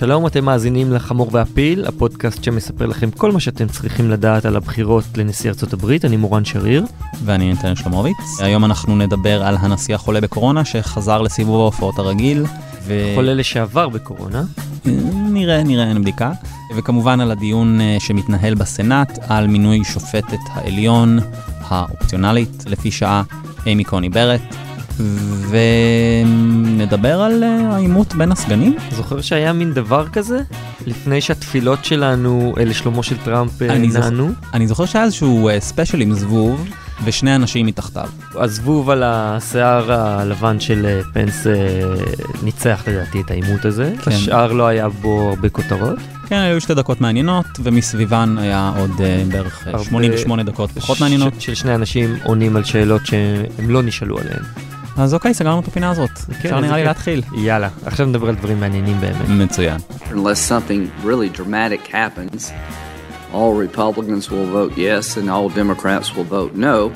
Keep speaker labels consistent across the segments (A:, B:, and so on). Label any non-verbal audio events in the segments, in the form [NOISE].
A: שלום, אתם מאזינים לחמור והפיל, הפודקאסט שמספר לכם כל מה שאתם צריכים לדעת על הבחירות לנשיא ארצות הברית, אני מורן שריר.
B: ואני נתן שלומוביץ. היום אנחנו נדבר על הנשיא החולה בקורונה שחזר לסיבוב ההופעות הרגיל.
A: ו... חולה לשעבר בקורונה.
B: נראה, נראה, אין בדיקה. וכמובן על הדיון אה, שמתנהל בסנאט על מינוי שופטת העליון האופציונלית לפי שעה, אימי קוני ברט. ונדבר על אה, העימות בין הסגנים.
A: זוכר שהיה מין דבר כזה? לפני שהתפילות שלנו אה, לשלומו של טראמפ אה, נענו?
B: אני זוכר שהיה איזשהו ספיישל עם זבוב. ושני אנשים מתחתיו.
A: הזבוב על השיער הלבן של פנס ניצח לדעתי את העימות הזה. כן. השאר לא היה בו הרבה כותרות.
B: כן, היו שתי דקות מעניינות, ומסביבן היה עוד uh, בערך 88 דקות פחות מעניינות.
A: של שני אנשים עונים על שאלות שהם לא נשאלו עליהן.
B: אז אוקיי, סגרנו את הפינה הזאת. כן, אפשר נראה לי להתחיל.
A: יאללה, עכשיו נדבר על דברים מעניינים באמת.
B: מצוין.
C: Unless something really dramatic happens, all Republicans will vote yes and all Democrats will vote no.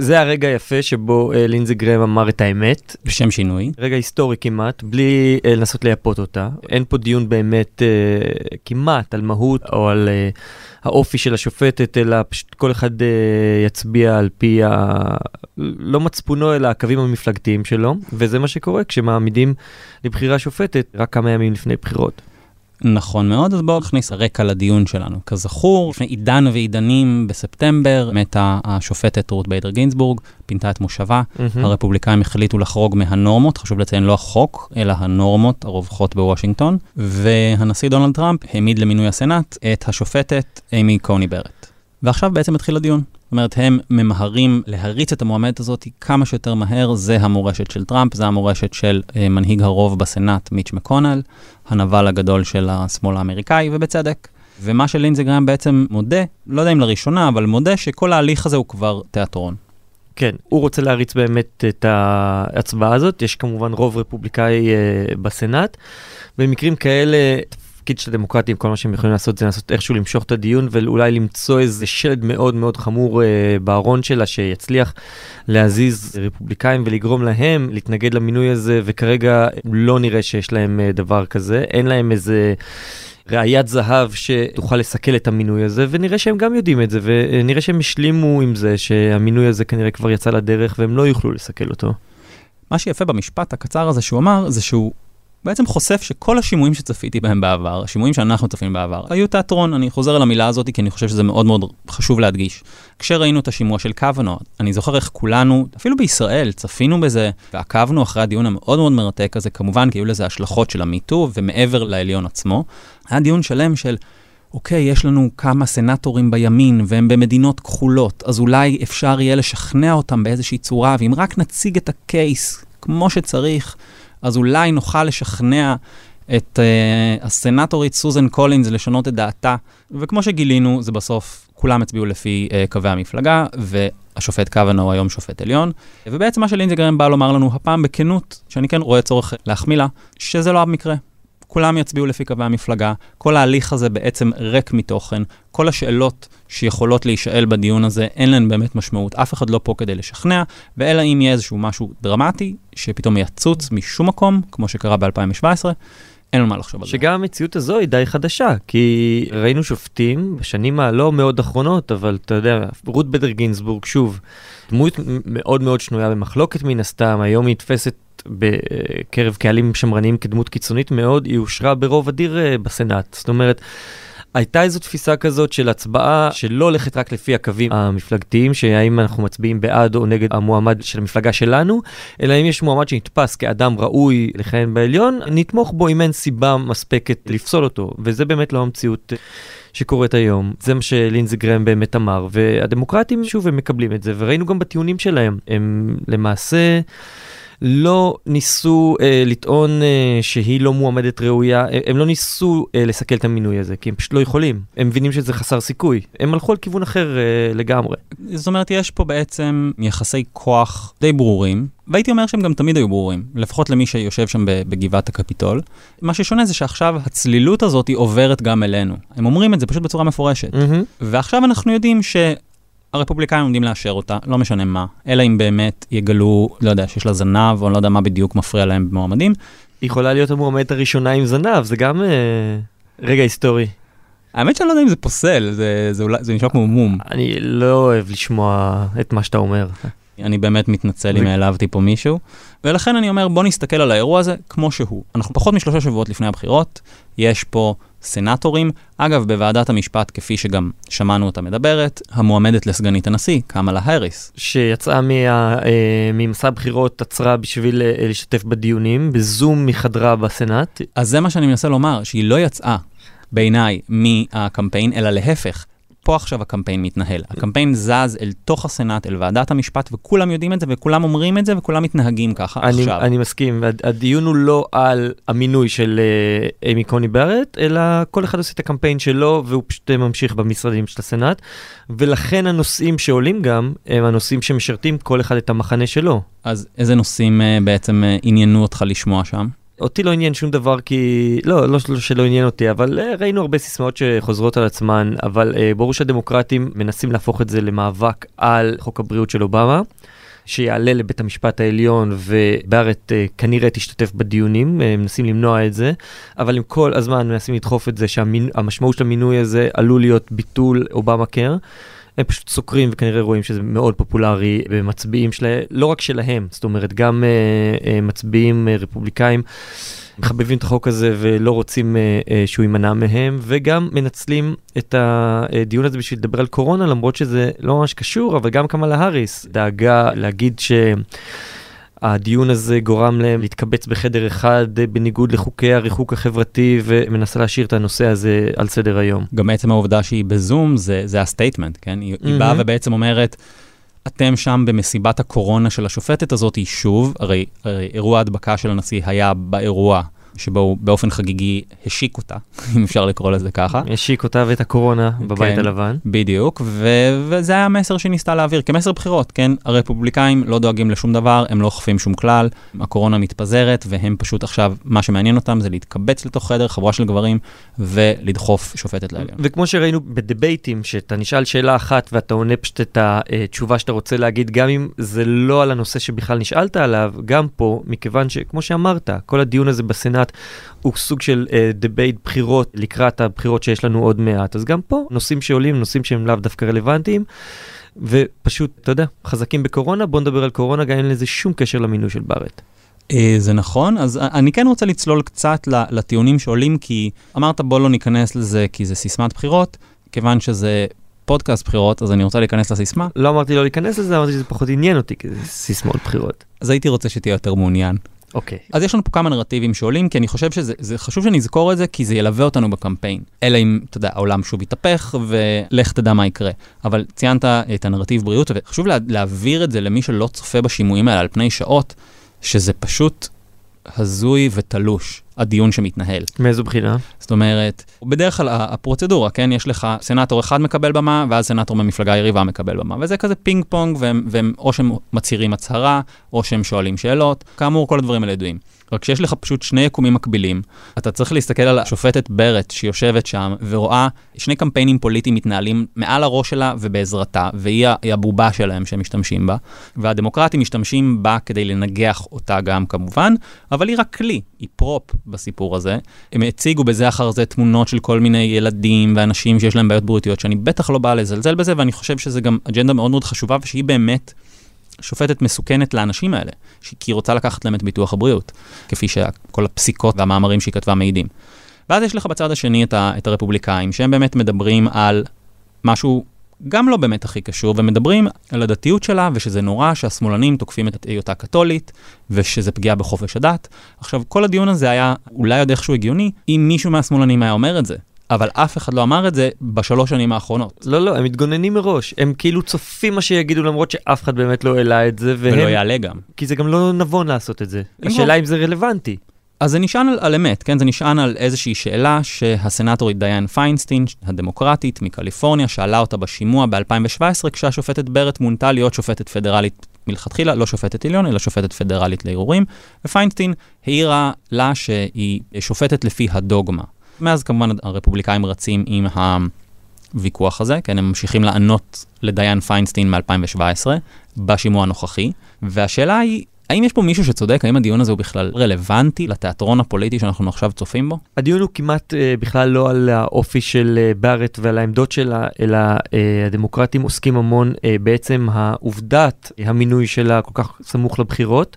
A: זה הרגע היפה שבו אה, לינזי גרם אמר את האמת.
B: בשם שינוי.
A: רגע היסטורי כמעט, בלי אה, לנסות לייפות אותה. אין פה דיון באמת אה, כמעט על מהות או על אה, האופי של השופטת, אלא פשוט כל אחד אה, יצביע על פי, ה... לא מצפונו, אלא הקווים המפלגתיים שלו, וזה מה שקורה כשמעמידים לבחירה שופטת רק כמה ימים לפני בחירות.
B: נכון מאוד, אז בואו נכניס רקע לדיון שלנו. כזכור, לפני עידן ועידנים בספטמבר, מתה השופטת רות ביידר גינזבורג, פינתה את מושבה. Mm-hmm. הרפובליקאים החליטו לחרוג מהנורמות, חשוב לציין לא החוק, אלא הנורמות הרווחות בוושינגטון, והנשיא דונלד טראמפ העמיד למינוי הסנאט את השופטת אימי קוני ברט. ועכשיו בעצם התחיל הדיון. זאת אומרת, הם ממהרים להריץ את המועמדת הזאת כמה שיותר מהר, זה המורשת של טראמפ, זה המורשת של אה, מנהיג הרוב בסנאט, מיץ' מקונל, הנבל הגדול של השמאל האמריקאי, ובצדק. ומה שלינזי גרם בעצם מודה, לא יודע אם לראשונה, אבל מודה שכל ההליך הזה הוא כבר תיאטרון.
A: כן, הוא רוצה להריץ באמת את ההצבעה הזאת, יש כמובן רוב רפובליקאי uh, בסנאט. במקרים כאלה, התפקיד של הדמוקרטים, כל מה שהם יכולים לעשות זה לנסות איכשהו למשוך את הדיון ואולי למצוא איזה שלד מאוד מאוד חמור uh, בארון שלה שיצליח להזיז רפובליקאים ולגרום להם להתנגד למינוי הזה, וכרגע לא נראה שיש להם uh, דבר כזה, אין להם איזה... ראיית זהב שתוכל לסכל את המינוי הזה, ונראה שהם גם יודעים את זה, ונראה שהם השלימו עם זה שהמינוי הזה כנראה כבר יצא לדרך והם לא יוכלו לסכל אותו.
B: מה שיפה במשפט הקצר הזה שהוא אמר, זה שהוא בעצם חושף שכל השימועים שצפיתי בהם בעבר, השימועים שאנחנו צפינו בעבר, היו תיאטרון. אני חוזר על המילה הזאת כי אני חושב שזה מאוד מאוד חשוב להדגיש. כשראינו את השימוע של קוונו, אני זוכר איך כולנו, אפילו בישראל, צפינו בזה ועקבנו אחרי הדיון המאוד מאוד מרתק הזה, כמובן כי היו לזה השלכות של המיטו ומעבר לעליון עצמו. היה דיון שלם של... אוקיי, יש לנו כמה סנטורים בימין והם במדינות כחולות, אז אולי אפשר יהיה לשכנע אותם באיזושהי צורה, ואם רק נציג את ה case כמו שצריך, אז אולי נוכל לשכנע את uh, הסנטורית סוזן קולינס לשנות את דעתה. וכמו שגילינו, זה בסוף, כולם הצביעו לפי uh, קווי המפלגה, והשופט קוואנו היום שופט עליון. ובעצם מה שלינזגרם בא לומר לנו הפעם בכנות, שאני כן רואה צורך להחמיא לה, שזה לא המקרה. כולם יצביעו לפי קווי המפלגה, כל ההליך הזה בעצם ריק מתוכן, כל השאלות שיכולות להישאל בדיון הזה, אין להן באמת משמעות, אף אחד לא פה כדי לשכנע, ואלא אם יהיה איזשהו משהו דרמטי, שפתאום יצוץ משום מקום, כמו שקרה ב-2017, אין לנו מה לחשוב על
A: זה. שגם המציאות הזו היא די חדשה, כי ראינו שופטים בשנים הלא מאוד אחרונות, אבל אתה יודע, רות בדר גינסבורג, שוב, דמות מאוד מאוד שנויה במחלוקת מן הסתם, היום היא נתפסת בקרב קהלים שמרניים כדמות קיצונית מאוד, היא אושרה ברוב אדיר אה, בסנאט. זאת אומרת, הייתה איזו תפיסה כזאת של הצבעה שלא הולכת רק לפי הקווים המפלגתיים, שהאם אנחנו מצביעים בעד או נגד המועמד של המפלגה שלנו, אלא אם יש מועמד שנתפס כאדם ראוי לכהן בעליון, נתמוך בו אם אין סיבה מספקת לפסול אותו, וזה באמת לא המציאות. שקורית היום. זה מה שלינזי גרם באמת אמר, והדמוקרטים שוב הם מקבלים את זה, וראינו גם בטיעונים שלהם, הם למעשה... לא ניסו אה, לטעון אה, שהיא לא מועמדת ראויה, הם, הם לא ניסו אה, לסכל את המינוי הזה, כי הם פשוט לא יכולים. הם מבינים שזה חסר סיכוי. הם הלכו על כיוון אחר אה, לגמרי.
B: זאת אומרת, יש פה בעצם יחסי כוח די ברורים, והייתי אומר שהם גם תמיד היו ברורים, לפחות למי שיושב שם בגבעת הקפיטול. מה ששונה זה שעכשיו הצלילות הזאת היא עוברת גם אלינו. הם אומרים את זה פשוט בצורה מפורשת. Mm-hmm. ועכשיו אנחנו יודעים ש... הרפובליקאים עומדים לאשר אותה, לא משנה מה, אלא אם באמת יגלו, לא יודע, שיש לה זנב, או לא יודע מה בדיוק מפריע להם במועמדים.
A: היא יכולה להיות המועמדת הראשונה עם זנב, זה גם אה, רגע היסטורי.
B: האמת שאני לא יודע אם זה פוסל, זה, זה, אולי, זה נשמע כמו מום.
A: אני לא אוהב לשמוע את מה שאתה אומר.
B: אני באמת מתנצל אם העלבתי פה מישהו, ולכן אני אומר, בוא נסתכל על האירוע הזה כמו שהוא. אנחנו פחות משלושה שבועות לפני הבחירות, יש פה סנטורים. אגב, בוועדת המשפט, כפי שגם שמענו אותה מדברת, המועמדת לסגנית הנשיא, קמאלה האריס.
A: שיצאה מה, אה, ממסע בחירות, עצרה בשביל אה, להשתתף בדיונים, בזום מחדרה בסנאט.
B: אז זה מה שאני מנסה לומר, שהיא לא יצאה, בעיניי, מהקמפיין, אלא להפך. פה עכשיו הקמפיין מתנהל. הקמפיין זז אל תוך הסנאט, אל ועדת המשפט, וכולם יודעים את זה, וכולם אומרים את זה, וכולם מתנהגים ככה
A: אני,
B: עכשיו.
A: אני מסכים, הדיון הוא לא על המינוי של אה, אמי קוני בארט, אלא כל אחד עושה את הקמפיין שלו, והוא פשוט ממשיך במשרדים של הסנאט, ולכן הנושאים שעולים גם, הם הנושאים שמשרתים כל אחד את המחנה שלו.
B: אז איזה נושאים uh, בעצם uh, עניינו אותך לשמוע שם?
A: אותי לא עניין שום דבר כי, לא, לא שלא עניין אותי, אבל uh, ראינו הרבה סיסמאות שחוזרות על עצמן, אבל uh, ברור שהדמוקרטים מנסים להפוך את זה למאבק על חוק הבריאות של אובמה. שיעלה לבית המשפט העליון ובארט uh, כנראה תשתתף בדיונים, מנסים למנוע את זה, אבל הם כל הזמן מנסים לדחוף את זה שהמשמעות של המינוי הזה עלול להיות ביטול אובמה קר. הם פשוט סוקרים וכנראה רואים שזה מאוד פופולרי במצביעים שלהם, לא רק שלהם, זאת אומרת, גם uh, uh, מצביעים uh, רפובליקאים מחבבים את החוק הזה ולא רוצים uh, uh, שהוא יימנע מהם, וגם מנצלים את הדיון הזה בשביל לדבר על קורונה, למרות שזה לא ממש קשור, אבל גם קמאלה האריס דאגה להגיד ש... הדיון הזה גורם להם להתקבץ בחדר אחד בניגוד לחוקי הריחוק החברתי ומנסה להשאיר את הנושא הזה על סדר היום.
B: גם עצם העובדה שהיא בזום זה, זה ה statement, כן? היא, mm-hmm. היא באה ובעצם אומרת, אתם שם במסיבת הקורונה של השופטת הזאת, היא שוב, הרי, הרי אירוע ההדבקה של הנשיא היה באירוע שבו הוא באופן חגיגי השיק אותה, [LAUGHS] אם אפשר לקרוא לזה ככה.
A: השיק אותה ואת הקורונה בבית כן, הלבן.
B: בדיוק, ו- וזה היה המסר שהיא ניסתה להעביר, כמסר בחירות, כן? הרפובליקאים לא דואגים לשום דבר, הם לא אוכפים שום כלל, הקורונה מתפזרת, והם פשוט עכשיו, מה שמעניין אותם זה להתקבץ לתוך חדר, חבורה של גברים, ולדחוף שופטת לעליון.
A: וכמו שראינו בדיבייטים, שאתה נשאל שאלה אחת ואתה עונה פשוט את התשובה שאתה רוצה להגיד, גם אם זה לא על הנושא שבכלל נשאלת עליו, גם פה, מכיוון שכמו שאמרת, כל הדיון הזה בסנאט, מעט, הוא סוג של debate uh, בחירות לקראת הבחירות שיש לנו עוד מעט. אז גם פה נושאים שעולים, נושאים שהם לאו דווקא רלוונטיים. ופשוט, אתה יודע, חזקים בקורונה, בוא נדבר על קורונה, גם אין לזה שום קשר למינוי של בארט.
B: אה, זה נכון, אז אני כן רוצה לצלול קצת לטיעונים שעולים, כי אמרת בוא לא ניכנס לזה כי זה סיסמת בחירות, כיוון שזה פודקאסט בחירות, אז אני רוצה להיכנס לסיסמה.
A: לא אמרתי לא להיכנס לזה, אמרתי שזה פחות עניין אותי, כי זה סיסמאות בחירות.
B: אז הייתי רוצה שתהיה יותר מעוניין.
A: אוקיי.
B: Okay. אז יש לנו פה כמה נרטיבים שעולים, כי אני חושב שזה חשוב שנזכור את זה, כי זה ילווה אותנו בקמפיין. אלא אם, אתה יודע, העולם שוב יתהפך, ולך תדע מה יקרה. אבל ציינת את הנרטיב בריאות, וחשוב לה, להעביר את זה למי שלא צופה בשימועים האלה על פני שעות, שזה פשוט הזוי ותלוש. הדיון שמתנהל.
A: מאיזו בחינה?
B: זאת אומרת, בדרך כלל הפרוצדורה, כן? יש לך סנאטור אחד מקבל במה, ואז סנאטור ממפלגה יריבה מקבל במה. וזה כזה פינג פונג, והם, והם או שהם מצהירים הצהרה, או שהם שואלים שאלות. כאמור, כל הדברים האלה ידועים. רק שיש לך פשוט שני יקומים מקבילים, אתה צריך להסתכל על השופטת ברט שיושבת שם ורואה שני קמפיינים פוליטיים מתנהלים מעל הראש שלה ובעזרתה, והיא הבובה שלהם שהם משתמשים בה, והדמוקרטים משתמשים בה כדי לנגח אותה גם כמובן, אבל היא רק כלי, היא פרופ בסיפור הזה. הם הציגו בזה אחר זה תמונות של כל מיני ילדים ואנשים שיש להם בעיות בריאותיות, שאני בטח לא בא לזלזל בזה, ואני חושב שזה גם אג'נדה מאוד מאוד חשובה, ושהיא באמת... שופטת מסוכנת לאנשים האלה, כי היא רוצה לקחת להם את ביטוח הבריאות, כפי שכל הפסיקות והמאמרים שהיא כתבה מעידים. ואז יש לך בצד השני את, ה, את הרפובליקאים, שהם באמת מדברים על משהו גם לא באמת הכי קשור, ומדברים על הדתיות שלה, ושזה נורא שהשמאלנים תוקפים את היותה קתולית, ושזה פגיעה בחופש הדת. עכשיו, כל הדיון הזה היה אולי עוד איכשהו הגיוני, אם מישהו מהשמאלנים היה אומר את זה. אבל אף אחד לא אמר את זה בשלוש שנים האחרונות.
A: לא, לא, הם מתגוננים מראש. הם כאילו צופים מה שיגידו למרות שאף אחד באמת לא העלה את זה.
B: והם... ולא יעלה גם.
A: כי זה גם לא נבון לעשות את זה. השאלה אם זה רלוונטי.
B: אז זה נשען על, על אמת, כן? זה נשען על איזושהי שאלה שהסנטורית דיין פיינסטין, הדמוקרטית מקליפורניה, שאלה אותה בשימוע ב-2017, כשהשופטת ברט מונתה להיות שופטת פדרלית מלכתחילה, לא שופטת עליון, אלא שופטת פדרלית לערעורים, ופיינסטין העירה לה שהיא שופטת לפי הדוגמה. מאז כמובן הרפובליקאים רצים עם הוויכוח הזה, כן, הם ממשיכים לענות לדיין פיינסטין מ-2017 בשימוע הנוכחי, והשאלה היא, האם יש פה מישהו שצודק? האם הדיון הזה הוא בכלל רלוונטי לתיאטרון הפוליטי שאנחנו עכשיו צופים בו?
A: הדיון הוא כמעט אה, בכלל לא על האופי של אה, בארט ועל העמדות שלה, אלא אה, הדמוקרטים עוסקים המון אה, בעצם העובדת המינוי שלה כל כך סמוך לבחירות.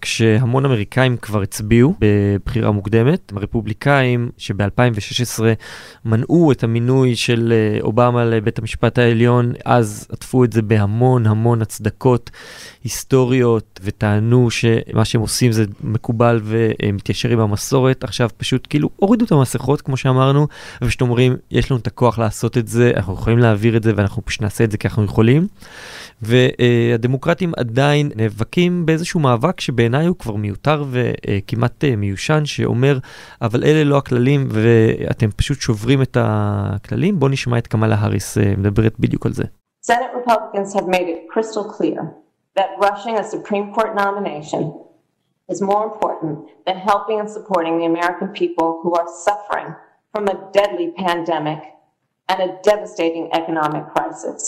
A: כשהמון אמריקאים כבר הצביעו בבחירה מוקדמת, הרפובליקאים שב-2016 מנעו את המינוי של אה, אובמה לבית המשפט העליון, אז עטפו את זה בהמון המון הצדקות היסטוריות וטענו שמה שהם עושים זה מקובל ומתיישר עם המסורת. עכשיו פשוט כאילו הורידו את המסכות כמו שאמרנו, ופשוט אומרים יש לנו את הכוח לעשות את זה, אנחנו יכולים להעביר את זה ואנחנו פשוט נעשה את זה כי אנחנו יכולים. והדמוקרטים עדיין נאבקים באיזשהו מאבק שבעיניי הוא כבר מיותר וכמעט אה, מיושן, שאומר, אבל אלה לא הכללים ואתם פשוט שוברים את הכללים. בואו נשמע את קמאלה האריס אה, מדברת בדיוק על זה.
D: Senate Republicans have made it crystal clear that rushing a Supreme Court nomination is more important than helping and supporting the American people who are suffering from a deadly pandemic and a devastating economic crisis.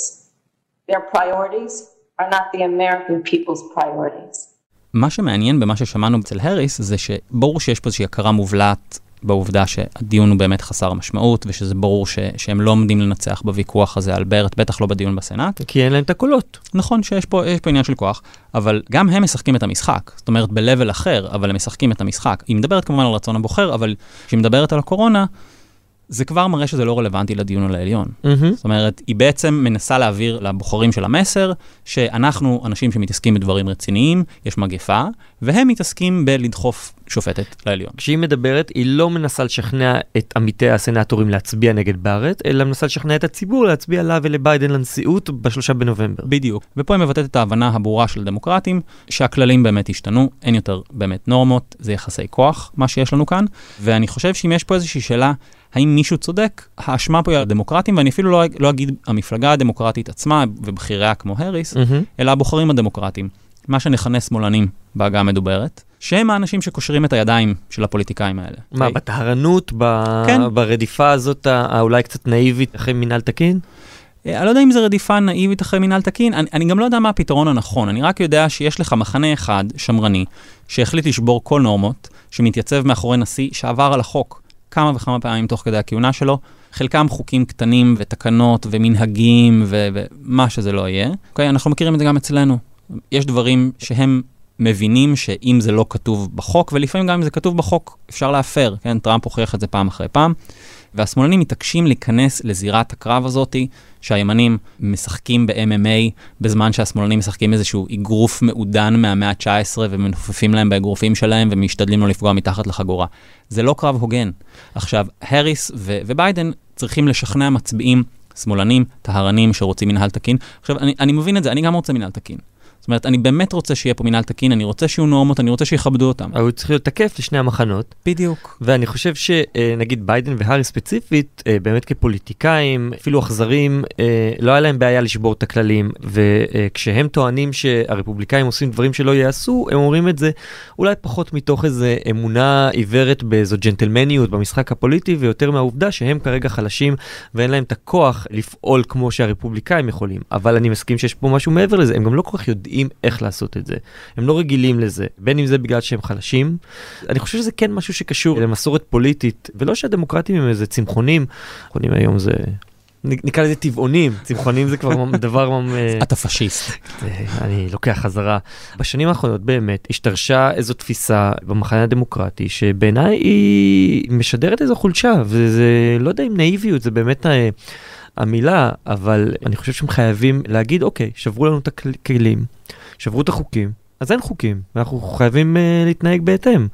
D: Their priorities are not the American people's priorities.
B: מה שמעניין במה ששמענו אצל הריס זה שברור שיש פה איזושהי הכרה מובלעת בעובדה שהדיון הוא באמת חסר משמעות ושזה ברור ש, שהם לא עומדים לנצח בוויכוח הזה על ברט, בטח לא בדיון בסנאט.
A: כי אין להם את הקולות.
B: נכון שיש פה, פה עניין של כוח, אבל גם הם משחקים את המשחק, זאת אומרת ב-level אחר, אבל הם משחקים את המשחק. היא מדברת כמובן על רצון הבוחר, אבל כשהיא מדברת על הקורונה, זה כבר מראה שזה לא רלוונטי לדיון על העליון. Mm-hmm. זאת אומרת, היא בעצם מנסה להעביר לבוחרים של המסר, שאנחנו אנשים שמתעסקים בדברים רציניים, יש מגפה, והם מתעסקים בלדחוף שופטת לעליון.
A: כשהיא מדברת, היא לא מנסה לשכנע את עמיתי הסנטורים להצביע נגד בארט, אלא מנסה לשכנע את הציבור להצביע לה ולביידן לנשיאות בשלושה בנובמבר.
B: בדיוק. ופה היא מבטאת את ההבנה הברורה של דמוקרטים, שהכללים באמת השתנו, אין יותר באמת נורמות, זה יחסי כוח, מה שיש לנו כאן, ואני חושב שאם יש פה איזושהי שאלה, האם מישהו צודק? האשמה פה היא על הדמוקרטים, ואני אפילו לא, לא אגיד המפלגה הדמוקרטית עצמה ובכיריה כמו האריס, mm-hmm. אלא הבוחרים הדמוקרטיים. מה שנכנה שמאלנים בעגה המדוברת, שהם האנשים שקושרים את הידיים של הפוליטיקאים האלה.
A: מה, okay? בטהרנות, ב... כן. ברדיפה הזאת האולי קצת נאיבית אחרי מינהל תקין?
B: אה, אני לא יודע אם זה רדיפה נאיבית אחרי מינהל תקין, אני, אני גם לא יודע מה הפתרון הנכון, אני רק יודע שיש לך מחנה אחד, שמרני, שהחליט לשבור כל נורמות, שמתייצב מאחורי נשיא שעבר על החוק. כמה וכמה פעמים תוך כדי הכהונה שלו, חלקם חוקים קטנים ותקנות ומנהגים ו- ומה שזה לא יהיה. אוקיי, okay, אנחנו מכירים את זה גם אצלנו. יש דברים שהם מבינים שאם זה לא כתוב בחוק, ולפעמים גם אם זה כתוב בחוק, אפשר להפר, כן? טראמפ הוכיח את זה פעם אחרי פעם. והשמאלנים מתעקשים להיכנס לזירת הקרב הזאתי, שהימנים משחקים ב-MMA, בזמן שהשמאלנים משחקים איזשהו אגרוף מעודן מהמאה ה-19 ומנופפים להם באגרופים שלהם ומשתדלים לא לפגוע מתחת לחגורה. זה לא קרב הוגן. עכשיו, האריס ו- וביידן צריכים לשכנע מצביעים שמאלנים, טהרנים שרוצים מנהל תקין. עכשיו, אני, אני מבין את זה, אני גם רוצה מנהל תקין. זאת אומרת, אני באמת רוצה שיהיה פה מנהל תקין, אני רוצה שיהיו נורמות, אני רוצה שיכבדו אותם.
A: אבל הוא צריך להיות תקף לשני המחנות.
B: בדיוק.
A: ואני חושב שנגיד ביידן והארי ספציפית, אה, באמת כפוליטיקאים, אפילו אכזרים, אה, לא היה להם בעיה לשבור את הכללים, וכשהם טוענים שהרפובליקאים עושים דברים שלא ייעשו, הם אומרים את זה אולי פחות מתוך איזו אמונה עיוורת באיזו ג'נטלמניות במשחק הפוליטי, ויותר מהעובדה שהם כרגע חלשים ואין להם את הכוח לפעול כמו שהרפובליקאים יכולים. אבל אני מסכים שיש פה משהו מעבר לזה, הם גם לא כל כך יודעים. יודעים איך לעשות את זה. הם לא רגילים לזה, בין אם זה בגלל שהם חלשים. אני חושב שזה כן משהו שקשור למסורת פוליטית, ולא שהדמוקרטים הם איזה צמחונים. צמחונים היום זה נקרא לזה טבעונים, צמחונים זה כבר דבר... [LAUGHS]
B: אתה פשיסט.
A: אני לוקח חזרה. בשנים האחרונות באמת השתרשה איזו תפיסה במחנה הדמוקרטי שבעיניי היא משדרת איזו חולשה, וזה לא יודע אם נאיביות, זה באמת אה, המילה, אבל אני חושב שהם חייבים להגיד, אוקיי, שברו לנו את הכלים, שברו את החוקים, אז אין חוקים, ואנחנו חייבים uh, להתנהג בהתאם.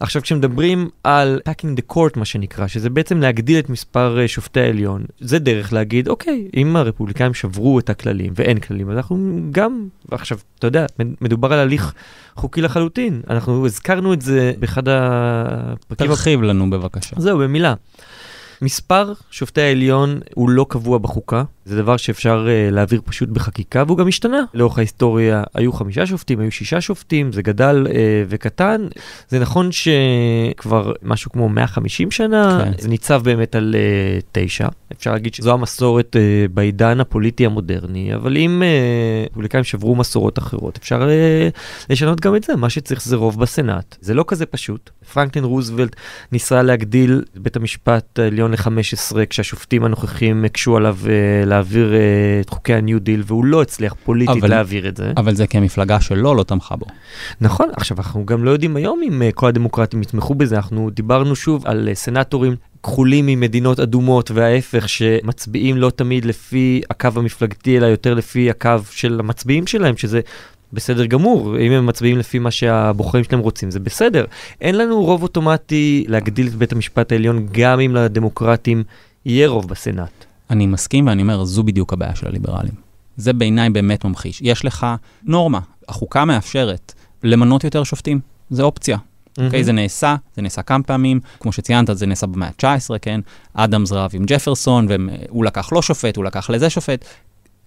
A: עכשיו, כשמדברים על packing the court, מה שנקרא, שזה בעצם להגדיל את מספר uh, שופטי העליון, זה דרך להגיד, אוקיי, אם הרפובליקאים שברו את הכללים ואין כללים, אז אנחנו גם, ועכשיו, אתה יודע, מדובר על הליך חוקי לחלוטין. אנחנו הזכרנו את זה באחד הפרקים...
B: תרחיב לנו בבקשה.
A: זהו, במילה. מספר שופטי העליון הוא לא קבוע בחוקה. זה דבר שאפשר uh, להעביר פשוט בחקיקה, והוא גם השתנה. לאורך ההיסטוריה היו חמישה שופטים, היו שישה שופטים, זה גדל uh, וקטן. זה נכון שכבר משהו כמו 150 שנה, כן. זה ניצב באמת על uh, תשע. אפשר להגיד שזו המסורת uh, בעידן הפוליטי המודרני, אבל אם פוליטיקאים uh, שברו מסורות אחרות, אפשר uh, לשנות גם את זה. מה שצריך זה רוב בסנאט. זה לא כזה פשוט. פרנקלין רוזוולט ניסה להגדיל בית המשפט העליון ל-15 כשהשופטים הנוכחים הקשו עליו uh, להעביר uh, את חוקי ה-New Deal, והוא לא הצליח פוליטית אבל, להעביר את זה.
B: אבל זה כי המפלגה שלו לא תמכה בו.
A: נכון, עכשיו אנחנו גם לא יודעים היום אם uh, כל הדמוקרטים יתמכו בזה, אנחנו דיברנו שוב על uh, סנטורים כחולים ממדינות אדומות וההפך שמצביעים לא תמיד לפי הקו המפלגתי אלא יותר לפי הקו של המצביעים שלהם שזה בסדר גמור, אם הם מצביעים לפי מה שהבוחרים שלהם רוצים, זה בסדר. אין לנו רוב אוטומטי להגדיל את בית המשפט העליון, גם אם לדמוקרטים יהיה רוב בסנאט.
B: אני מסכים ואני אומר, זו בדיוק הבעיה של הליברלים. זה בעיניי באמת ממחיש. יש לך נורמה, החוקה מאפשרת למנות יותר שופטים, זה אופציה. אוקיי, mm-hmm. okay, זה נעשה, זה נעשה כמה פעמים, כמו שציינת, זה נעשה במאה ה-19, כן? אדמס רב עם ג'פרסון, והוא לקח לא שופט, הוא לקח לזה שופט.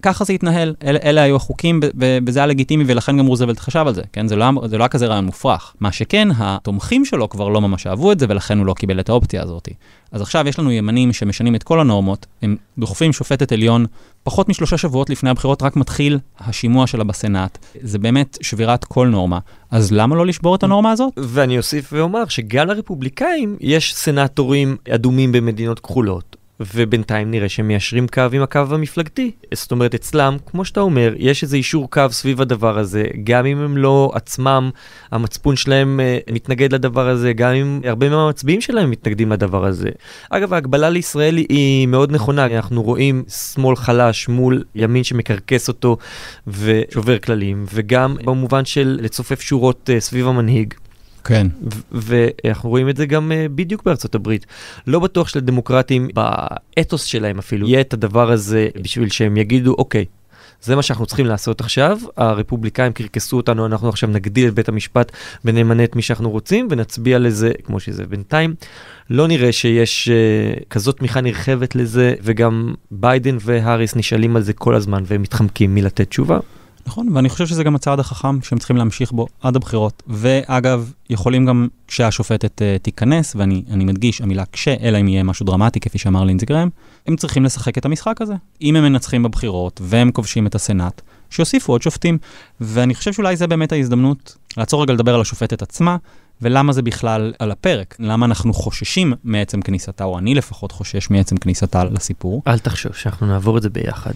B: ככה זה התנהל, אל, אלה היו החוקים, וזה היה לגיטימי, ולכן גם רוזוולט חשב על זה, כן? זה לא, זה לא היה כזה רעיון מופרך. מה שכן, התומכים שלו כבר לא ממש אהבו את זה, ולכן הוא לא קיבל את האופציה הזאת. אז עכשיו יש לנו ימנים שמשנים את כל הנורמות, הם דוחפים שופטת עליון, פחות משלושה שבועות לפני הבחירות רק מתחיל השימוע שלה בסנאט. זה באמת שבירת כל נורמה. אז למה לא לשבור את הנורמה הזאת?
A: ואני אוסיף ואומר שגם לרפובליקאים יש סנאטורים אדומים במדינות כחולות. ובינתיים נראה שהם מיישרים קו עם הקו המפלגתי. זאת אומרת, אצלם, כמו שאתה אומר, יש איזה אישור קו סביב הדבר הזה, גם אם הם לא עצמם, המצפון שלהם uh, מתנגד לדבר הזה, גם אם הרבה מהמצביעים שלהם מתנגדים לדבר הזה. אגב, ההגבלה לישראל היא מאוד נכונה, אנחנו רואים שמאל חלש מול ימין שמקרקס אותו ושובר כללים, וגם במובן של לצופף שורות uh, סביב המנהיג.
B: כן.
A: ואנחנו רואים את זה גם uh, בדיוק בארצות הברית. לא בטוח שלדמוקרטים, באתוס שלהם אפילו, יהיה את הדבר הזה בשביל שהם יגידו, אוקיי, זה מה שאנחנו צריכים לעשות עכשיו, הרפובליקאים קרקסו אותנו, אנחנו עכשיו נגדיל את בית המשפט ונמנה את מי שאנחנו רוצים ונצביע לזה כמו שזה בינתיים. לא נראה שיש uh, כזאת תמיכה נרחבת לזה, וגם ביידן והאריס נשאלים על זה כל הזמן והם מתחמקים מלתת תשובה.
B: נכון, ואני חושב שזה גם הצעד החכם שהם צריכים להמשיך בו עד הבחירות. ואגב, יכולים גם כשהשופטת uh, תיכנס, ואני מדגיש, המילה כש, אלא אם יהיה משהו דרמטי, כפי שאמר לינזי גרם, הם צריכים לשחק את המשחק הזה. אם הם מנצחים בבחירות והם כובשים את הסנאט, שיוסיפו עוד שופטים. ואני חושב שאולי זה באמת ההזדמנות לעצור רגע לדבר על השופטת עצמה, ולמה זה בכלל על הפרק. למה אנחנו חוששים מעצם כניסתה, או אני לפחות חושש מעצם כניסתה לסיפור.
A: אל תחשוש, אנחנו נעבור את זה ביחד.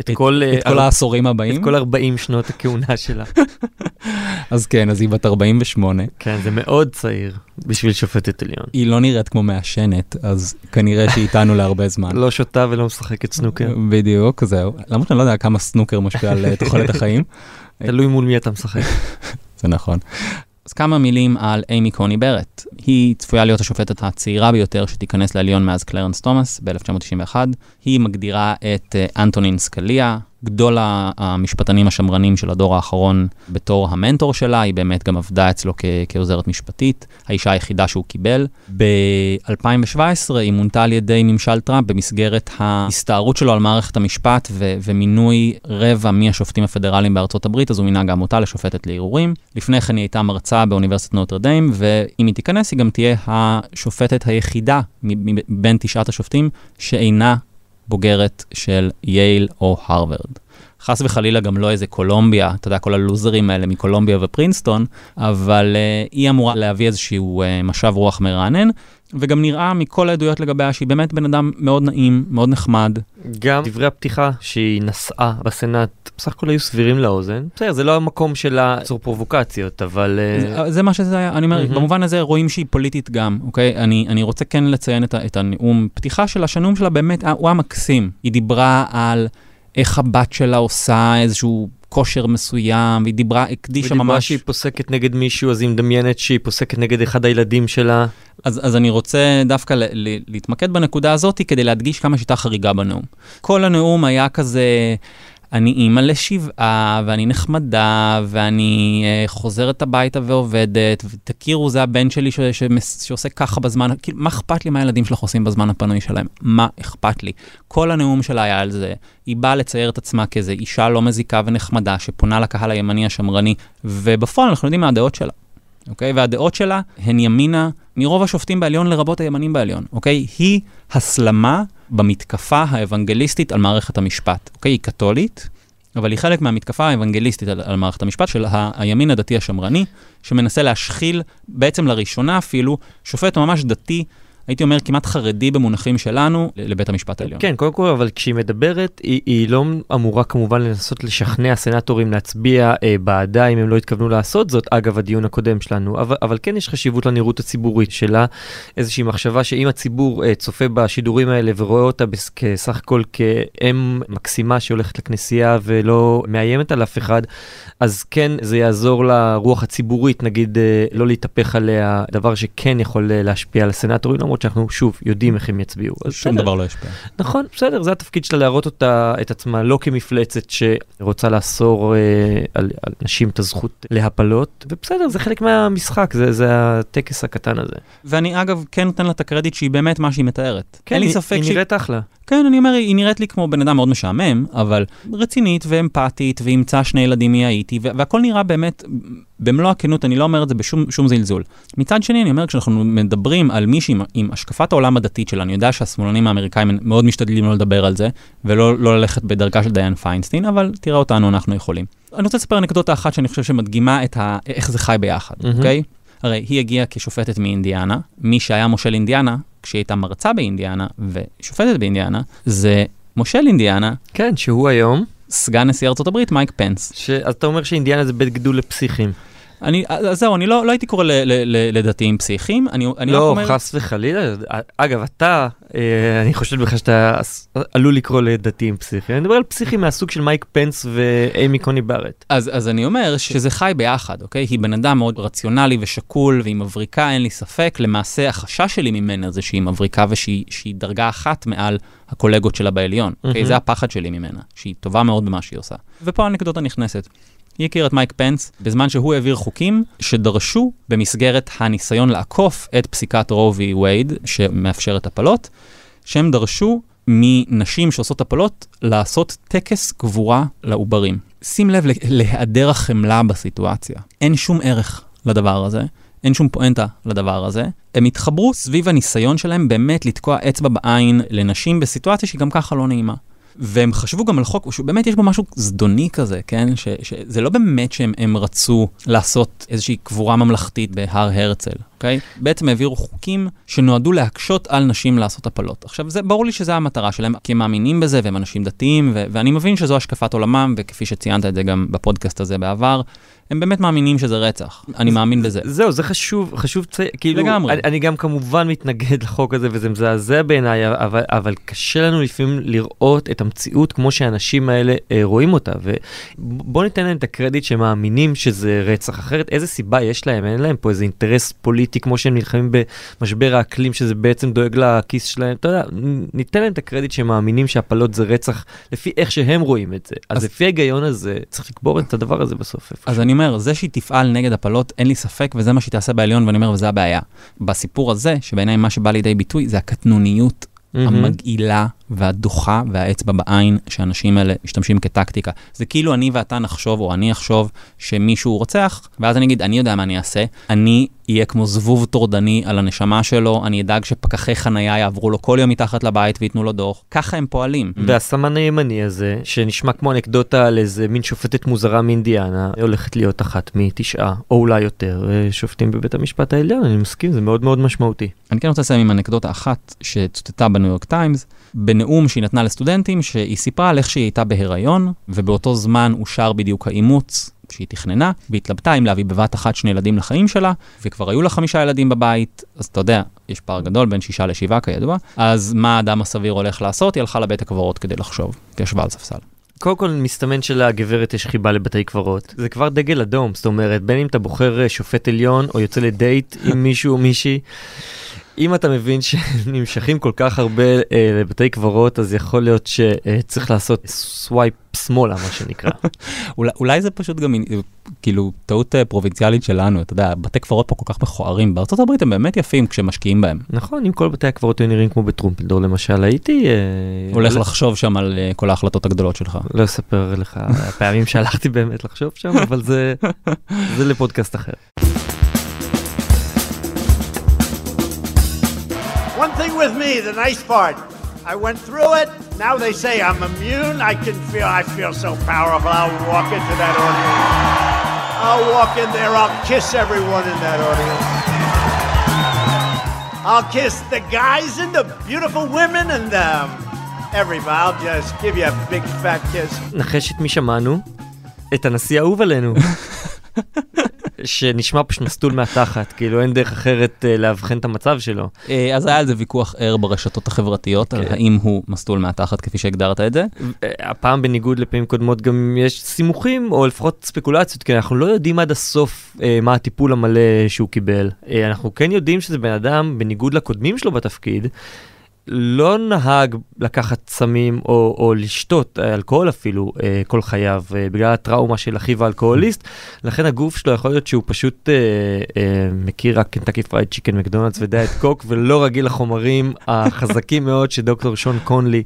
B: את, את כל, את כל העשורים הבאים?
A: את כל 40 שנות הכהונה שלה. [LAUGHS]
B: אז כן, אז היא בת 48.
A: כן, זה מאוד צעיר בשביל שופטת עליון.
B: היא לא נראית כמו מעשנת, אז כנראה שהיא איתנו להרבה זמן.
A: לא שותה ולא משחקת סנוקר.
B: בדיוק, זהו. למרות שאני לא יודע כמה סנוקר משפיע על אה, תוחלת החיים. [LAUGHS]
A: תלוי מול מי אתה משחק. [LAUGHS]
B: זה נכון. כמה מילים על אימי קוני ברט. היא צפויה להיות השופטת הצעירה ביותר שתיכנס לעליון מאז קלרנס תומאס ב-1991. היא מגדירה את אה, אנטונין סקליה, גדול המשפטנים השמרנים של הדור האחרון בתור המנטור שלה, היא באמת גם עבדה אצלו כ- כעוזרת משפטית, האישה היחידה שהוא קיבל. ב-2017 היא מונתה על ידי ממשל טראמפ במסגרת ההסתערות שלו על מערכת המשפט ו- ומינוי רבע מהשופטים הפדרליים בארצות הברית, אז הוא מינה גם אותה לשופטת לערעורים. לפני כן היא הייתה מרצה באוניברסיטת נוטרדיים, ואם היא תיכנס היא גם תהיה השופטת היחידה מבין תשעת השופטים שאינה בוגרת של יייל או הרווארד. חס וחלילה גם לא איזה קולומביה, אתה יודע, כל הלוזרים האלה מקולומביה ופרינסטון, אבל uh, היא אמורה להביא איזשהו uh, משב רוח מרענן, וגם נראה מכל העדויות לגביה שהיא באמת בן אדם מאוד נעים, מאוד נחמד.
A: גם דברי הפתיחה שהיא נשאה בסנאט, בסך הכל היו סבירים לאוזן. בסדר, זה לא המקום שלה ליצור פרובוקציות, אבל...
B: זה, אה, זה מה שזה היה, אני אומר, mm-hmm. במובן הזה רואים שהיא פוליטית גם, אוקיי? אני, אני רוצה כן לציין את, את הנאום פתיחה שלה, שהנאום שלה באמת, הוא היה מקסים. היא דיברה על איך הבת שלה עושה איזשהו כושר מסוים, והיא דיברה, הקדישה ממש... ודיברה
A: שהיא פוסקת נגד מישהו, אז היא מדמיינת שהיא פוסקת נגד אחד הילדים שלה.
B: אז, אז אני רוצה דווקא ל, ל, להתמקד בנקודה הזאת כדי להדגיש כמה שיטה חריגה בנאום. כל הנאום היה כזה... אני אימא לשבעה, ואני נחמדה, ואני uh, חוזרת הביתה ועובדת, ותכירו, זה הבן שלי ש- ש- שעושה ככה בזמן, כאילו, מה אכפת לי מה הילדים שלך עושים בזמן הפנוי שלהם? מה אכפת לי? כל הנאום שלה היה על זה. היא באה לצייר את עצמה כאיזו אישה לא מזיקה ונחמדה, שפונה לקהל הימני השמרני, ובפועל אנחנו יודעים מה הדעות שלה. אוקיי? והדעות שלה הן ימינה מרוב השופטים בעליון לרבות הימנים בעליון, אוקיי? היא הסלמה במתקפה האוונגליסטית על מערכת המשפט, אוקיי? היא קתולית, אבל היא חלק מהמתקפה האוונגליסטית על, על מערכת המשפט של ה, הימין הדתי השמרני, שמנסה להשחיל, בעצם לראשונה אפילו, שופט ממש דתי הייתי אומר, כמעט חרדי במונחים שלנו לבית המשפט העליון.
A: כן, קודם כל, אבל כשהיא מדברת, היא, היא לא אמורה כמובן לנסות לשכנע סנטורים להצביע אה, בעדה אם הם לא התכוונו לעשות זאת, אגב הדיון הקודם שלנו, אבל, אבל כן יש חשיבות לנראות הציבורית שלה, איזושהי מחשבה שאם הציבור אה, צופה בשידורים האלה ורואה אותה בס, כסך הכל כאם מקסימה שהולכת לכנסייה ולא מאיימת על אף אחד, אז כן זה יעזור לרוח הציבורית, נגיד, אה, לא להתהפך עליה, דבר שכן יכול אה, להשפיע על הסנטורים, למרות שאנחנו שוב יודעים איך הם יצביעו.
B: שום דבר לא ישפיע.
A: נכון, בסדר, זה התפקיד שלה להראות אותה, את עצמה לא כמפלצת שרוצה לאסור אה, על, על נשים את הזכות להפלות, ובסדר, זה חלק מהמשחק, זה, זה הטקס הקטן הזה.
B: ואני אגב כן נותן לה את הקרדיט שהיא באמת מה שהיא מתארת.
A: כן,
B: אין לי
A: היא,
B: ספק
A: היא
B: שהיא...
A: נראית אחלה.
B: כן, אני אומר, היא נראית לי כמו בן אדם מאוד משעמם, אבל רצינית ואמפתית, ואימצה שני ילדים מהאיטי, והכל נראה באמת, במלוא הכנות, אני לא אומר את זה בשום זלזול. מצד שני, אני אומר, כשאנחנו מדברים על מישהי עם, עם השקפת העולם הדתית שלה, אני יודע שהשמאלנים האמריקאים מאוד משתדלים לא לדבר על זה, ולא לא ללכת בדרכה של דיין פיינסטין, אבל תראה אותנו, אנחנו יכולים. אני רוצה לספר אנקדוטה אחת שאני חושב שמדגימה את ה... איך זה חי ביחד, אוקיי? Mm-hmm. Okay? הרי היא הגיעה כשופטת מאינדיאנה, מי שהיה מושל אינדיאנה, כשהיא הייתה מרצה באינדיאנה ושופטת באינדיאנה, זה מושל אינדיאנה.
A: כן, שהוא היום.
B: סגן נשיא הברית, מייק פנס.
A: ש... אז אתה אומר שאינדיאנה זה בית גידול לפסיכים.
B: אני, אז זהו, אני לא, לא הייתי קורא ל, ל, ל, לדתיים פסיכיים, אני, אני
A: לא,
B: רק אומר...
A: לא, חס וחלילה. אגב, אתה, אה, אני חושב בכלל שאתה עלול לקרוא לדתיים פסיכיים. אני מדבר על פסיכיים מהסוג של מייק פנס ואימי קוני בארט.
B: אז, אז אני אומר שזה חי ביחד, אוקיי? היא בן אדם מאוד רציונלי ושקול, והיא מבריקה, אין לי ספק. למעשה, החשש שלי ממנה זה שהיא מבריקה ושהיא דרגה אחת מעל הקולגות שלה בעליון, אוקיי? זה הפחד שלי ממנה, שהיא טובה מאוד במה שהיא עושה. ופה הנקדוטה נכנסת. היא הכירה את מייק פנס בזמן שהוא העביר חוקים שדרשו במסגרת הניסיון לעקוף את פסיקת רו וי וייד שמאפשרת הפלות, שהם דרשו מנשים שעושות הפלות לעשות טקס קבורה לעוברים. שים לב להיעדר החמלה בסיטואציה. אין שום ערך לדבר הזה. אין שום פואנטה לדבר הזה. הם התחברו סביב הניסיון שלהם באמת לתקוע אצבע בעין לנשים בסיטואציה שהיא גם ככה לא נעימה. והם חשבו גם על חוק, שבאמת יש בו משהו זדוני כזה, כן? ש, שזה לא באמת שהם רצו לעשות איזושהי קבורה ממלכתית בהר הרצל, אוקיי? בעצם העבירו חוקים שנועדו להקשות על נשים לעשות הפלות. עכשיו, זה, ברור לי שזו המטרה שלהם, כי הם מאמינים בזה והם אנשים דתיים, ו- ואני מבין שזו השקפת עולמם, וכפי שציינת את זה גם בפודקאסט הזה בעבר, הם באמת מאמינים שזה רצח, אני מאמין בזה.
A: זהו, זה חשוב, חשוב, כאילו,
B: לגמרי.
A: אני, אני גם כמובן מתנגד לחוק הזה וזה מזעזע בעיניי, אבל, אבל קשה לנו לפעמים לראות את המציאות כמו שהאנשים האלה אה, רואים אותה, ובוא ניתן להם את הקרדיט שמאמינים שזה רצח, אחרת איזה סיבה יש להם, אין להם פה איזה אינטרס פוליטי כמו שהם נלחמים במשבר האקלים, שזה בעצם דואג לכיס שלהם, אתה יודע, ניתן להם את הקרדיט שמאמינים שהפלות זה רצח לפי איך שהם רואים את זה, אז, אז לפי ההיגיון הזה צריך לקבור את הדבר הזה בסוף.
B: אומר, זה שהיא תפעל נגד הפלות, אין לי ספק, וזה מה שהיא תעשה בעליון, ואני אומר, וזה הבעיה. בסיפור הזה, שבעיניי מה שבא לידי ביטוי, זה הקטנוניות mm-hmm. המגעילה והדוחה והאצבע בעין שהאנשים האלה משתמשים כטקטיקה. זה כאילו אני ואתה נחשוב, או אני אחשוב, שמישהו רוצח, ואז אני אגיד, אני יודע מה אני אעשה, אני אהיה כמו זבוב טורדני על הנשמה שלו, אני אדאג שפקחי חנייה יעברו לו כל יום מתחת לבית וייתנו לו דוח. ככה הם פועלים.
A: והסמן הימני הזה, שנשמע כמו אנקדוטה על איזה מין שופטת מוזרה מאינדיאנה, הולכת להיות אחת מתשעה, או אולי יותר, שופטים בבית המשפט העליון, אני מסכים, זה מאוד מאוד משמעותי.
B: אני כן רוצה לסיים עם אנקדוטה אחת שצוטטה בניו יורק טיימס, בנאום שהיא נתנה לסטודנטים, שהיא סיפרה על איך שהיא הייתה בהיריון, ובאותו זמן אושר בדיוק האימוץ שהיא תכננה, והתלבטה אם להביא בבת אחת שני ילדים לחיים שלה, וכבר היו לה חמישה ילדים בבית, אז אתה יודע, יש פער גדול בין שישה לשבעה כידוע, אז מה האדם הסביר הולך לעשות? היא הלכה לבית הקברות כדי לחשוב, וישבה על ספסל.
A: קודם כל מסתמן שלגברת יש חיבה לבתי קברות. זה כבר דגל אדום, זאת אומרת, בין אם אתה בוחר שופט עליון או יוצא לדייט עם מישהו או מישהי, אם אתה מבין שנמשכים כל כך הרבה אה, לבתי קברות, אז יכול להיות שצריך לעשות swipe שמאלה, מה שנקרא. [LAUGHS]
B: אולי, אולי זה פשוט גם אה, כאילו טעות אה, פרובינציאלית שלנו, אתה יודע, בתי קברות פה כל כך מכוערים, בארצות הברית הם באמת יפים כשמשקיעים בהם.
A: נכון, אם כל בתי הקברות היו נראים כמו בטרומפלדור למשל, הייתי... אה,
B: הולך לחשוב שם על אה, כל ההחלטות הגדולות שלך.
A: לא אספר לך הפעמים שהלכתי באמת לחשוב שם, אבל זה, [LAUGHS] זה לפודקאסט אחר.
E: with me, the nice part, I went through it. Now they say I'm immune. I can feel, I feel so powerful. I'll walk into that audience. I'll walk in there. I'll kiss everyone in that audience. I'll kiss the guys and the beautiful women and um, everybody. I'll just give you a big fat kiss.
A: נחש את מי שמענו? את הנשיא האהוב עלינו. [LAUGHS] שנשמע פשוט מסטול מהתחת, כאילו אין דרך אחרת uh, לאבחן את המצב שלו.
B: אה, אז היה על זה ויכוח ער ברשתות החברתיות, על
A: כן.
B: האם הוא מסטול מהתחת כפי שהגדרת את זה.
A: אה, הפעם בניגוד לפעמים קודמות גם יש סימוכים או לפחות ספקולציות כי אנחנו לא יודעים עד הסוף אה, מה הטיפול המלא שהוא קיבל. אה, אנחנו כן יודעים שזה בן אדם בניגוד לקודמים שלו בתפקיד. לא נהג לקחת סמים או, או לשתות אלכוהול אפילו אה, כל חייו אה, בגלל הטראומה של אחיו האלכוהוליסט לכן הגוף שלו יכול להיות שהוא פשוט אה, אה, מכיר רק קנטקי פרייד צ'יקן מקדונלדס ודיאט קוק ולא רגיל לחומרים החזקים מאוד שדוקטור שון קונלי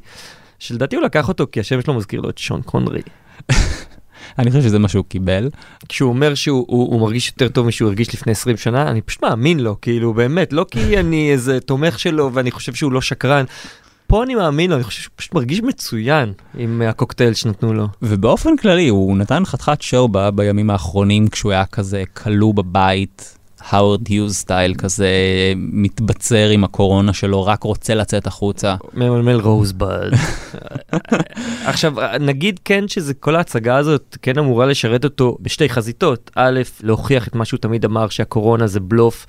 A: שלדעתי הוא לקח אותו כי השם שלו מזכיר לו את שון קונרי.
B: אני חושב שזה מה שהוא קיבל.
A: כשהוא אומר שהוא הוא, הוא מרגיש יותר טוב משהוא הרגיש לפני 20 שנה, אני פשוט מאמין לו, כאילו באמת, לא כי [LAUGHS] אני איזה תומך שלו ואני חושב שהוא לא שקרן. פה אני מאמין לו, אני חושב שהוא פשוט מרגיש מצוין עם הקוקטייל שנתנו לו.
B: ובאופן כללי, הוא נתן חתיכת שואו בימים האחרונים כשהוא היה כזה כלוא בבית, האוורד היוז style כזה, מתבצר עם הקורונה שלו, רק רוצה לצאת החוצה.
A: ממלמל רוזבד. [LAUGHS] עכשיו, נגיד כן שזה כל ההצגה הזאת כן אמורה לשרת אותו בשתי חזיתות. א', להוכיח את מה שהוא תמיד אמר, שהקורונה זה בלוף,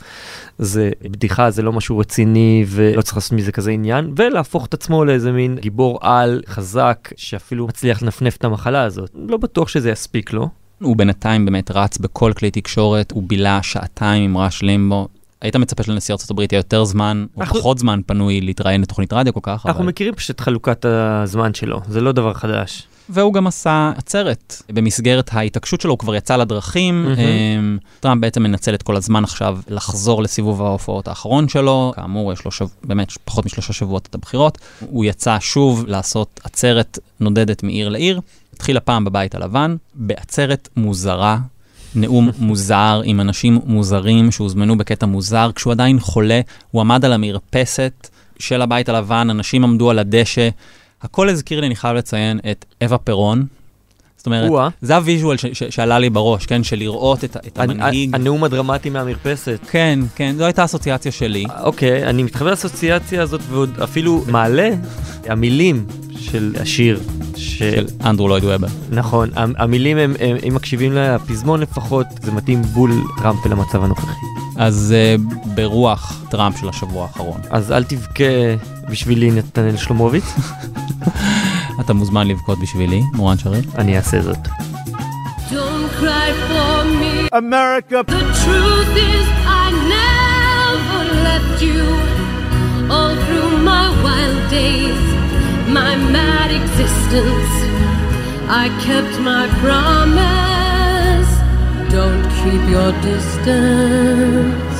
A: זה בדיחה, זה לא משהו רציני ולא צריך לעשות מזה כזה עניין, ולהפוך את עצמו לאיזה מין גיבור על חזק, שאפילו מצליח לנפנף את המחלה הזאת. לא בטוח שזה יספיק לו.
B: הוא בינתיים באמת רץ בכל כלי תקשורת, הוא בילה שעתיים עם רעש לימבו. היית מצפה שלנשיא הברית יהיה יותר זמן, או
A: אנחנו-
B: פחות זמן פנוי להתראיין לתוכנית רדיו כל כך,
A: אנחנו
B: אבל...
A: מכירים פשוט את חלוקת הזמן שלו, זה לא דבר חדש.
B: והוא גם עשה עצרת. במסגרת ההתעקשות שלו, הוא כבר יצא לדרכים. אמ, טראמפ בעצם מנצל את כל הזמן עכשיו לחזור לסיבוב ההופעות האחרון שלו. כאמור, יש לו שב... באמת פחות משלושה שבועות את הבחירות. הוא יצא שוב לעשות עצרת נודדת מעיר לעיר. התחיל הפעם בבית הלבן, בעצרת מוזרה. נאום מוזר עם אנשים מוזרים שהוזמנו בקטע מוזר. כשהוא עדיין חולה, הוא עמד על המרפסת של הבית הלבן, אנשים עמדו על הדשא. הכל הזכיר לי, אני חייב לציין, את אווה פירון. זאת אומרת,
A: או-אה.
B: זה הוויז'ואל ש- ש- שעלה לי בראש, כן? של לראות את, את המנהיג.
A: הנאום הדרמטי מהמרפסת.
B: כן, כן, זו הייתה האסוציאציה שלי.
A: אוקיי, אני מתחבר לאסוציאציה הזאת ועוד אפילו מעלה המילים של השיר.
B: של אנדרו לויד וובר.
A: נכון, המ- המילים הם, הם, אם מקשיבים לפזמון לפחות, זה מתאים בול טראמפ ולמצב הנוכחי.
B: אז uh, ברוח טראמפ של השבוע האחרון.
A: אז אל תבכה בשבילי נתנאל שלומוביץ, [LAUGHS]
B: אתה מוזמן לבכות בשבילי, מורן שריף.
A: אני אעשה זאת.
F: Don't cry for me.
E: America,
F: The truth is, my mad existence, I kept my promise. Don't keep your distance.